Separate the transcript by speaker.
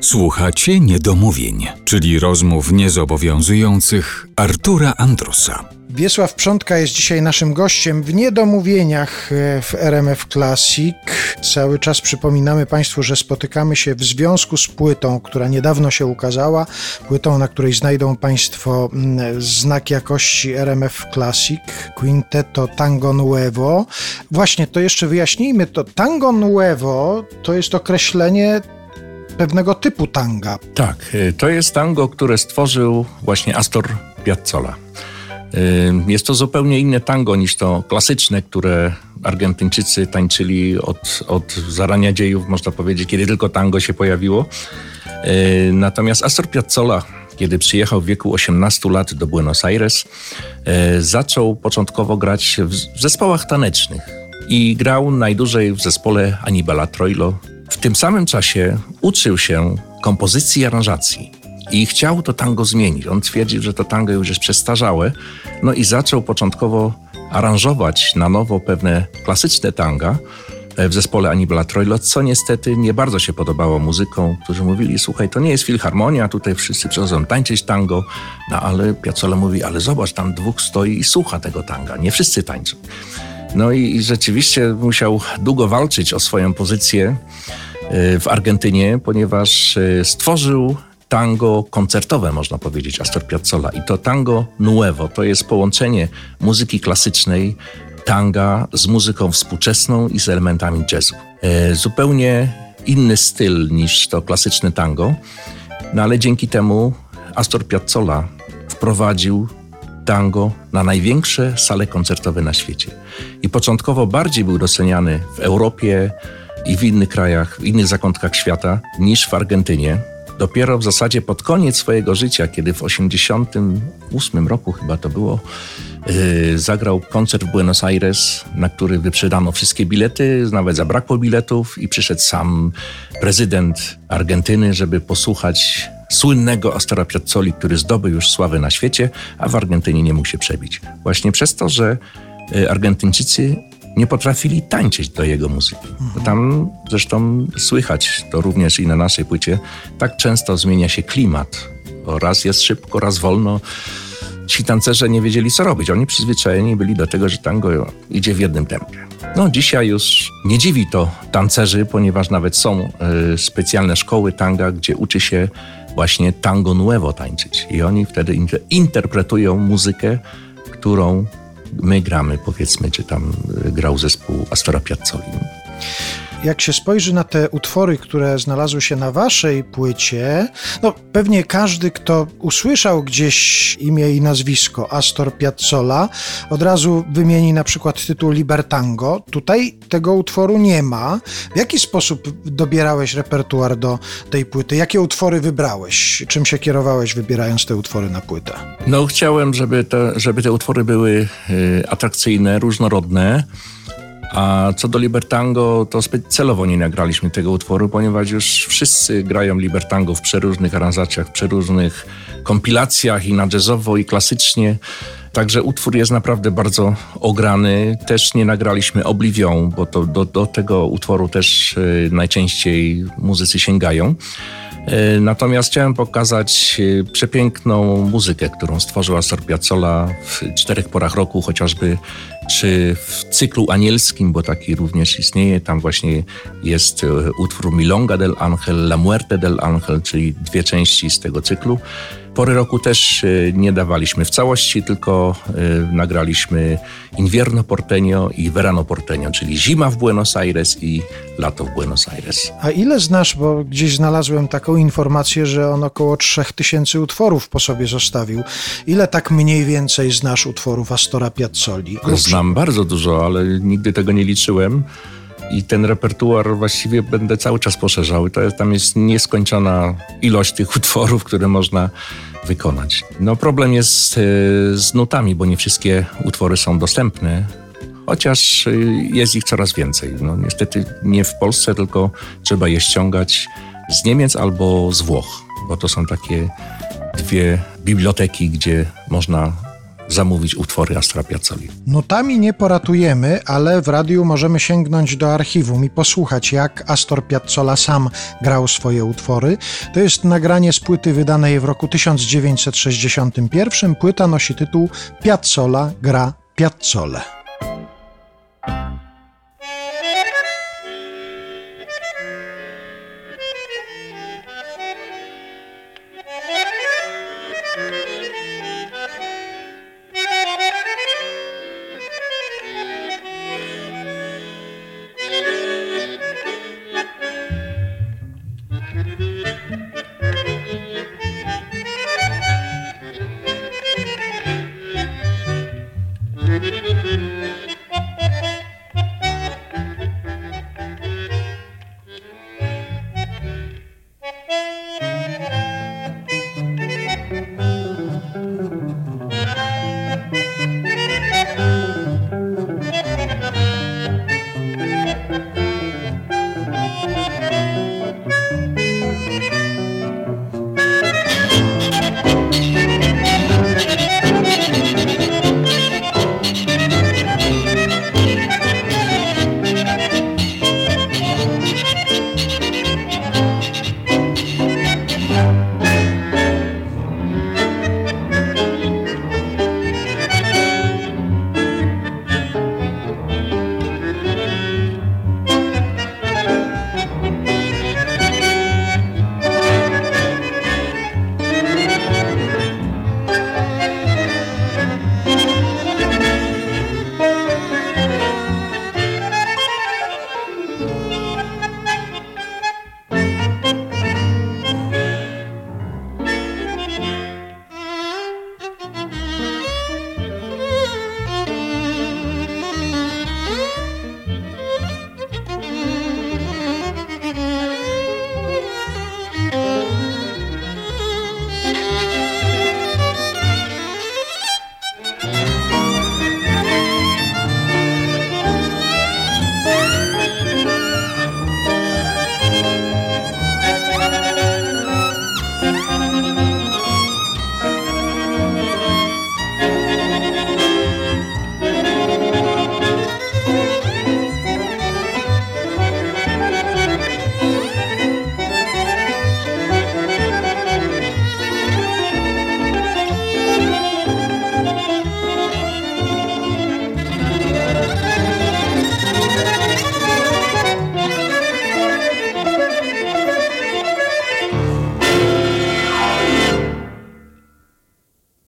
Speaker 1: Słuchacie niedomówień, czyli rozmów niezobowiązujących Artura Andrusa.
Speaker 2: Wiesław Przątka jest dzisiaj naszym gościem w Niedomówieniach e, w RMF Classic. Cały czas przypominamy Państwu, że spotykamy się w związku z płytą, która niedawno się ukazała. Płytą, na której znajdą Państwo mm, znak jakości RMF Classic, Quinteto Tango Nuevo. Właśnie, to jeszcze wyjaśnijmy, to Tango Nuevo to jest określenie pewnego typu tanga.
Speaker 3: Tak, y, to jest tango, które stworzył właśnie Astor Piazzolla. Y, jest to zupełnie inne tango niż to klasyczne, które Argentyńczycy tańczyli od, od zarania dziejów, można powiedzieć, kiedy tylko tango się pojawiło. Y, natomiast Astor Piazzolla, kiedy przyjechał w wieku 18 lat do Buenos Aires, zaczął początkowo grać w zespołach tanecznych i grał najdłużej w zespole Anibala Troilo, w tym samym czasie uczył się kompozycji i aranżacji. I chciał to tango zmienić. On twierdził, że to tango już jest przestarzałe, no i zaczął początkowo aranżować na nowo pewne klasyczne tanga e, w zespole Anibala Troilo, co niestety nie bardzo się podobało muzykom, którzy mówili, słuchaj, to nie jest filharmonia, tutaj wszyscy przychodzą tańczyć tango, no ale Piazzolla mówi, ale zobacz, tam dwóch stoi i słucha tego tanga, nie wszyscy tańczą. No i, i rzeczywiście musiał długo walczyć o swoją pozycję w Argentynie, ponieważ y, stworzył tango koncertowe, można powiedzieć, Astor Piazzolla. I to tango nuevo, to jest połączenie muzyki klasycznej, tanga z muzyką współczesną i z elementami jazzu. E, zupełnie inny styl niż to klasyczne tango, no ale dzięki temu Astor Piazzolla wprowadził tango na największe sale koncertowe na świecie. I początkowo bardziej był doceniany w Europie i w innych krajach, w innych zakątkach świata niż w Argentynie. Dopiero w zasadzie pod koniec swojego życia, kiedy w 1988 roku chyba to było, yy, zagrał koncert w Buenos Aires, na który wyprzedano wszystkie bilety, nawet zabrakło biletów i przyszedł sam prezydent Argentyny, żeby posłuchać słynnego Astora Piazzoli, który zdobył już sławę na świecie, a w Argentynie nie mógł się przebić. Właśnie przez to, że y, Argentyńczycy nie potrafili tańczyć do jego muzyki. Tam zresztą słychać, to również i na naszej płycie, tak często zmienia się klimat. Bo raz jest szybko, raz wolno. Ci tancerze nie wiedzieli, co robić. Oni przyzwyczajeni byli do tego, że tango idzie w jednym tempie. No, dzisiaj już nie dziwi to tancerzy, ponieważ nawet są y, specjalne szkoły tanga, gdzie uczy się właśnie tango nuevo tańczyć. I oni wtedy interpretują muzykę, którą my gramy, powiedzmy, czy tam grał zespół Astora Piazzoli
Speaker 2: jak się spojrzy na te utwory, które znalazły się na waszej płycie, no pewnie każdy, kto usłyszał gdzieś imię i nazwisko Astor Piazzolla, od razu wymieni na przykład tytuł Libertango. Tutaj tego utworu nie ma. W jaki sposób dobierałeś repertuar do tej płyty? Jakie utwory wybrałeś? Czym się kierowałeś, wybierając te utwory na płytę?
Speaker 3: No, chciałem, żeby te, żeby te utwory były y, atrakcyjne, różnorodne. A co do Libertango, to celowo nie nagraliśmy tego utworu, ponieważ już wszyscy grają Libertango w przeróżnych aranżacjach, w przeróżnych kompilacjach i na jazzowo, i klasycznie. Także utwór jest naprawdę bardzo ograny. Też nie nagraliśmy Oblivion, bo to do, do tego utworu też y, najczęściej muzycy sięgają. Y, natomiast chciałem pokazać y, przepiękną muzykę, którą stworzyła Astor Piazzolla w czterech porach roku, chociażby czy w cyklu anielskim, bo taki również istnieje, tam właśnie jest e, utwór Milonga del Ángel, La Muerte del Ángel, czyli dwie części z tego cyklu. Pory roku też e, nie dawaliśmy w całości, tylko e, nagraliśmy Invierno Porteño i Verano Porteño, czyli zima w Buenos Aires i lato w Buenos Aires.
Speaker 2: A ile znasz, bo gdzieś znalazłem taką informację, że on około 3000 utworów po sobie zostawił. Ile tak mniej więcej znasz utworów Astora Piazzoli?
Speaker 3: Znam bardzo dużo, ale nigdy tego nie liczyłem i ten repertuar właściwie będę cały czas poszerzał. To jest, tam jest nieskończona ilość tych utworów, które można wykonać. No problem jest e, z nutami, bo nie wszystkie utwory są dostępne, chociaż e, jest ich coraz więcej. No niestety nie w Polsce, tylko trzeba je ściągać z Niemiec albo z Włoch, bo to są takie dwie biblioteki, gdzie można zamówić utwory Astora Piazzoli.
Speaker 2: Nutami nie poratujemy, ale w radiu możemy sięgnąć do archiwum i posłuchać, jak Astor Piazzolla sam grał swoje utwory. To jest nagranie z płyty wydanej w roku 1961. Płyta nosi tytuł Piazzolla gra Piazzole.